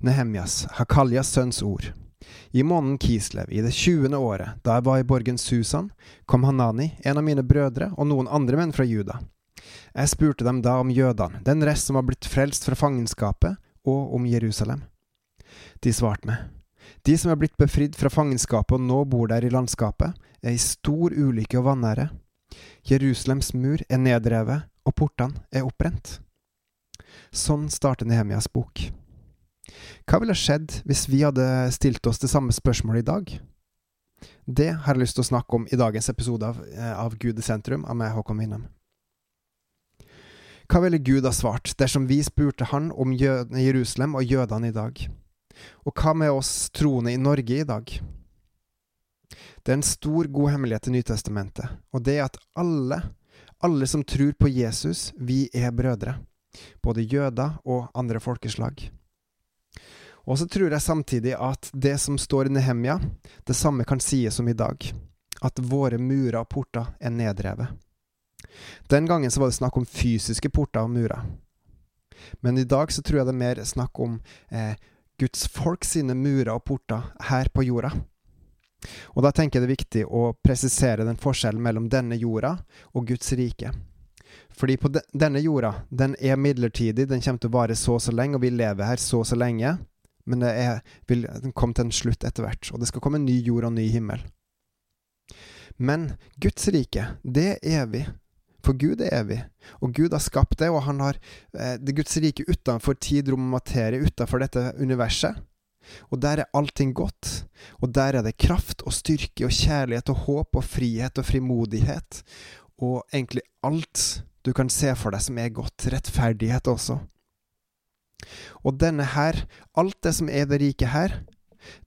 Nehemjas, Hakaljas sønns ord. I måneden Kislev, i det tjuende året, da jeg var i borgen Susan, kom Hanani, en av mine brødre, og noen andre menn fra Juda. Jeg spurte dem da om jødene, den rest som var blitt frelst fra fangenskapet, og om Jerusalem. De svarte meg, de som er blitt befridd fra fangenskapet og nå bor der i landskapet, er i stor ulykke og vanære. Jerusalems mur er nedrevet, og portene er opprent. Sånn starter Nehemias bok. Hva ville skjedd hvis vi hadde stilt oss det samme spørsmålet i dag? Det har jeg lyst til å snakke om i dagens episode av, eh, av Gud i sentrum av meg, Håkon Winnem. Hva ville Gud ha svart dersom vi spurte han om Jerusalem og jødene i dag? Og hva med oss troende i Norge i dag? Det er en stor, god hemmelighet i Nytestamentet, og det er at alle, alle som tror på Jesus, vi er brødre. Både jøder og andre folkeslag. Og så tror jeg samtidig at det som står i Nehemja, det samme kan sies om i dag. At våre murer og porter er nedrevet. Den gangen så var det snakk om fysiske porter og murer. Men i dag så tror jeg det er mer snakk om eh, Guds folk sine murer og porter her på jorda. Og da tenker jeg det er viktig å presisere den forskjellen mellom denne jorda og Guds rike. Fordi på de, denne jorda, den er midlertidig, den kommer til å vare så og så lenge, og vi lever her så og så lenge. Men det er, vil komme til en slutt etter hvert, og det skal komme en ny jord og en ny himmel. Men Guds rike, det er evig. For Gud er evig, og Gud har skapt det, og han har eh, det Guds rike utenfor tid, rom og materie, utenfor dette universet. Og der er allting godt, og der er det kraft og styrke og kjærlighet og håp og frihet og frimodighet, og egentlig alt du kan se for deg som er godt, rettferdighet også. Og denne her, alt det som er det rike her,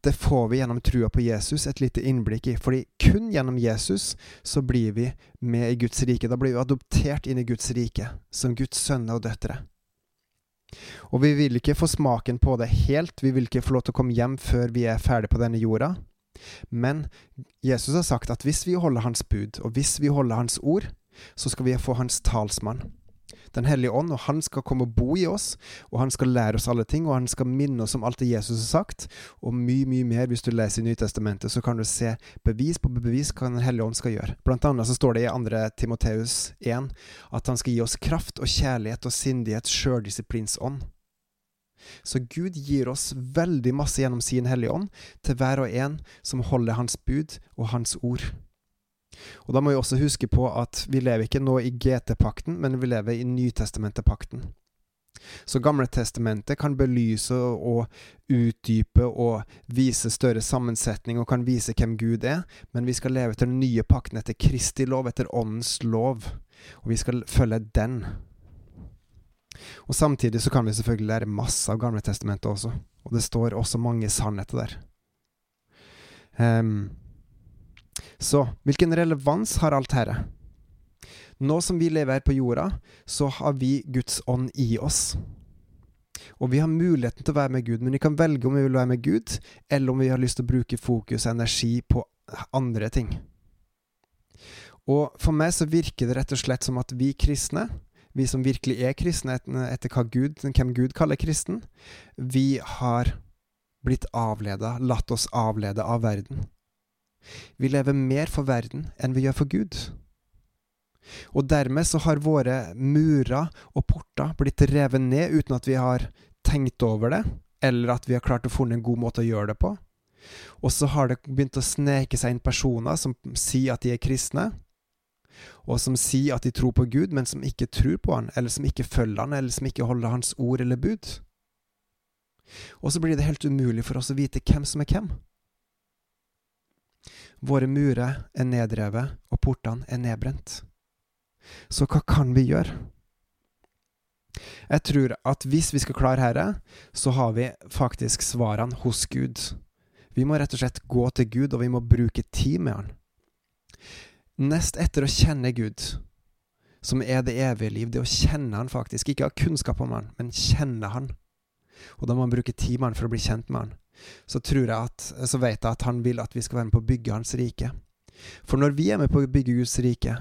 det får vi gjennom trua på Jesus et lite innblikk i. Fordi kun gjennom Jesus så blir vi med i Guds rike. Da blir vi adoptert inn i Guds rike, som Guds sønner og døtre. Og vi vil ikke få smaken på det helt, vi vil ikke få lov til å komme hjem før vi er ferdig på denne jorda. Men Jesus har sagt at hvis vi holder Hans bud, og hvis vi holder Hans ord, så skal vi få Hans talsmann. Den hellige ånd, og han skal komme og bo i oss, og han skal lære oss alle ting, og han skal minne oss om alt det Jesus har sagt, og mye, mye mer. Hvis du leser i Nytestamentet, så kan du se bevis på bevis hva Den hellige ånd skal gjøre. Blant annet så står det i 2. Timoteus 1 at han skal gi oss kraft og kjærlighet og sindighet, sjøldisiplins ånd. Så Gud gir oss veldig masse gjennom sin Hellige Ånd til hver og en som holder Hans bud og Hans ord. Og da må vi også huske på at vi lever ikke nå i GT-pakten, men vi lever i Nytestamentet-pakten. Så Gamle testamentet kan belyse og utdype og vise større sammensetning og kan vise hvem Gud er, men vi skal leve etter den nye pakten, etter Kristi lov, etter Åndens lov, og vi skal følge den. Og Samtidig så kan vi selvfølgelig lære masse av Gamle testamentet også, og det står også mange sannheter der. Um, så hvilken relevans har alt dette? Nå som vi lever her på jorda, så har vi Guds ånd i oss. Og vi har muligheten til å være med Gud, men vi kan velge om vi vil være med Gud, eller om vi har lyst til å bruke fokus og energi på andre ting. Og for meg så virker det rett og slett som at vi kristne, vi som virkelig er kristne etter Gud, hvem Gud kaller kristen, vi har blitt avleda, latt oss avlede av verden. Vi lever mer for verden enn vi gjør for Gud. Og dermed så har våre murer og porter blitt revet ned uten at vi har tenkt over det, eller at vi har klart å funne en god måte å gjøre det på. Og så har det begynt å sneke seg inn personer som sier at de er kristne, og som sier at de tror på Gud, men som ikke tror på Han, eller som ikke følger Han, eller som ikke holder Hans ord eller bud. Og så blir det helt umulig for oss å vite hvem som er hvem. Våre murer er nedrevet, og portene er nedbrent. Så hva kan vi gjøre? Jeg tror at hvis vi skal klare dette, så har vi faktisk svarene hos Gud. Vi må rett og slett gå til Gud, og vi må bruke tid med Han. Nest etter å kjenne Gud, som er det evige liv, det å kjenne Han faktisk, ikke ha kunnskap om Han, men kjenne Han. Og da må man bruke tid med Han for å bli kjent med Han så, at, så vet jeg at han vil at vi skal være med på å bygge hans rike. For når vi er med på å bygge Guds rike,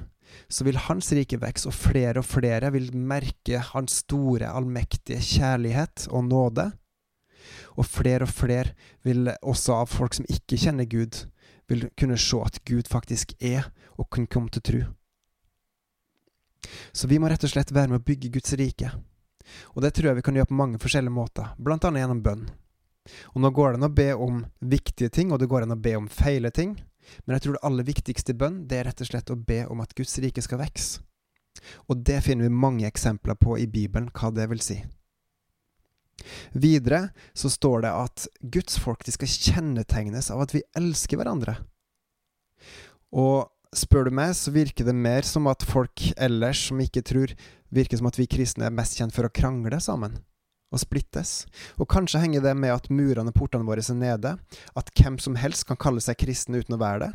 så vil hans rike vokse, og flere og flere vil merke hans store, allmektige kjærlighet og nåde. Og flere og flere vil også av folk som ikke kjenner Gud, vil kunne se at Gud faktisk er, og kunne komme til tro. Så vi må rett og slett være med å bygge Guds rike. Og det tror jeg vi kan gjøre på mange forskjellige måter, blant annet gjennom bønn. Og nå går det an å be om viktige ting, og det går an å be om feile ting, men jeg tror det aller viktigste i bønn, det er rett og slett å be om at Guds rike skal vokse. Og det finner vi mange eksempler på i Bibelen, hva det vil si. Videre så står det at Guds folk de skal kjennetegnes av at vi elsker hverandre. Og spør du meg, så virker det mer som at folk ellers som ikke tror, virker som at vi kristne er mest kjent for å krangle sammen og splittes. Og kanskje henger det med at murene og portene våre er nede, at hvem som helst kan kalle seg kristen uten å være det.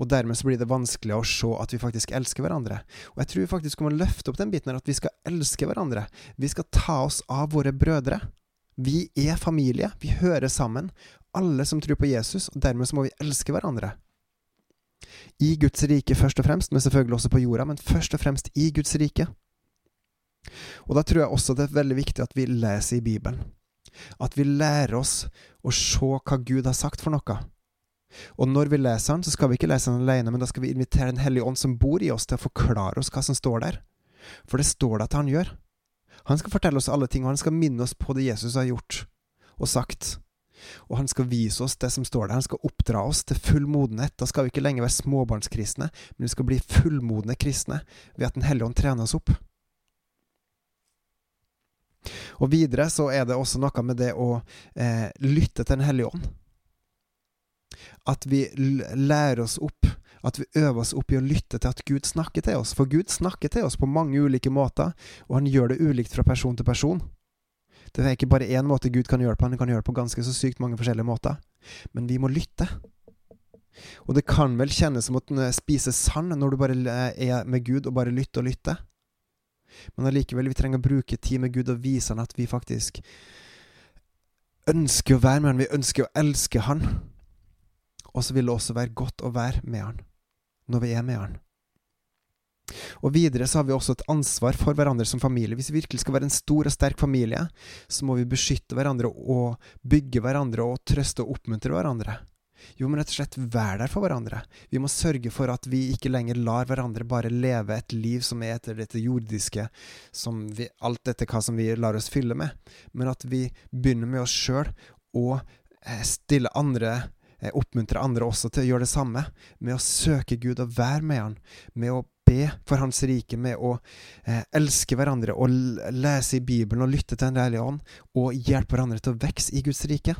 Og dermed så blir det vanskelig å se at vi faktisk elsker hverandre. Og jeg tror faktisk kommer å løfte opp den biten her at vi skal elske hverandre. Vi skal ta oss av våre brødre. Vi er familie. Vi hører sammen. Alle som tror på Jesus, og dermed så må vi elske hverandre. I Guds rike først og fremst, men selvfølgelig også på jorda, men først og fremst i Guds rike. Og da tror jeg også det er veldig viktig at vi leser i Bibelen. At vi lærer oss å se hva Gud har sagt for noe. Og når vi leser den, så skal vi ikke lese den alene, men da skal vi invitere Den hellige ånd som bor i oss, til å forklare oss hva som står der. For det står det at han gjør. Han skal fortelle oss alle ting, og han skal minne oss på det Jesus har gjort og sagt. Og han skal vise oss det som står der. Han skal oppdra oss til full modenhet. Da skal vi ikke lenger være småbarnskristne, men vi skal bli fullmodne kristne ved at Den hellige ånd trener oss opp. Og videre så er det også noe med det å eh, lytte til Den hellige ånd. At vi lærer oss opp, at vi øver oss opp i å lytte til at Gud snakker til oss. For Gud snakker til oss på mange ulike måter, og han gjør det ulikt fra person til person. Det er ikke bare én måte Gud kan gjøre det på, han kan gjøre det på ganske så sykt mange forskjellige måter. Men vi må lytte. Og det kan vel kjennes som å spise sand når du bare er med Gud og bare lytter og lytter. Men allikevel, vi trenger å bruke tid med Gud og vise han at vi faktisk ønsker å være med han, vi ønsker å elske han. Og så vil det også være godt å være med han når vi er med han. Og videre så har vi også et ansvar for hverandre som familie. Hvis vi virkelig skal være en stor og sterk familie, så må vi beskytte hverandre og bygge hverandre og trøste og oppmuntre hverandre. Jo, men rett og slett være der for hverandre. Vi må sørge for at vi ikke lenger lar hverandre bare leve et liv som er etter dette jordiske, som vi, alt dette hva som vi lar oss fylle med, men at vi begynner med oss sjøl og eh, stille andre eh, Oppmuntre andre også til å gjøre det samme, med å søke Gud og være med Han, med å be for Hans rike, med å eh, elske hverandre. Og lese i Bibelen og lytte til Den hellige ånd, og hjelpe hverandre til å vokse i Guds rike.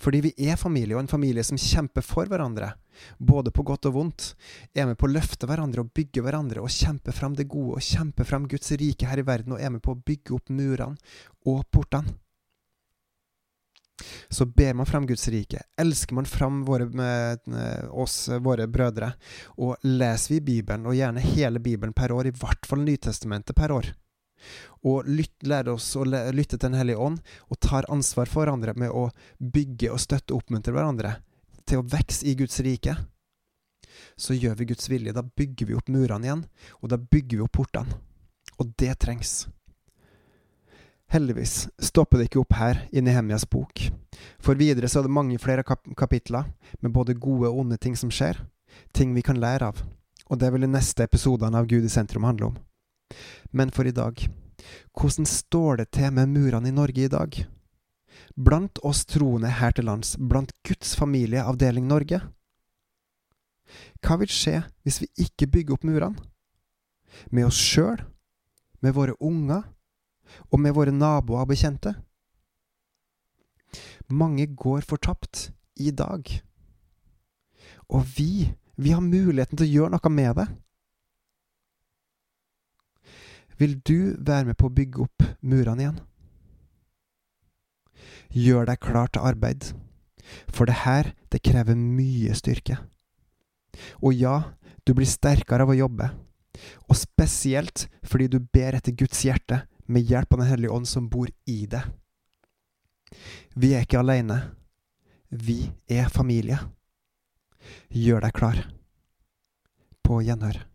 Fordi vi er familie, og en familie som kjemper for hverandre, både på godt og vondt, er med på å løfte hverandre og bygge hverandre og kjempe fram det gode og kjempe fram Guds rike her i verden og er med på å bygge opp murene og portene. Så ber man fram Guds rike, elsker man fram våre, med, oss, våre brødre, og leser vi Bibelen, og gjerne hele Bibelen per år, i hvert fall Nytestamentet per år, og lyt, lærer oss å lytte til Den hellige ånd, og tar ansvar for hverandre med å bygge og støtte og oppmuntre hverandre til å vokse i Guds rike, så gjør vi Guds vilje. Da bygger vi opp murene igjen, og da bygger vi opp portene. Og det trengs. Heldigvis stopper det ikke opp her i Nehemjas bok, for videre så er det mange flere kap kapitler med både gode og onde ting som skjer, ting vi kan lære av, og det vil de neste episodene av Gud i sentrum handle om. Men for i dag, hvordan står det til med murene i Norge i dag? Blant oss troende her til lands, blant Guds familie, avdeling Norge? Hva vil skje hvis vi ikke bygger opp murene? Med oss sjøl? Med våre unger? Og med våre naboer og bekjente? Mange går fortapt i dag. Og vi, vi har muligheten til å gjøre noe med det. Vil du være med på å bygge opp murene igjen? Gjør deg klar til arbeid, for det her, det krever mye styrke. Og ja, du blir sterkere av å jobbe, og spesielt fordi du ber etter Guds hjerte med hjelp av Den hellige ånd som bor i deg. Vi er ikke alene. Vi er familie. Gjør deg klar. På gjenhør.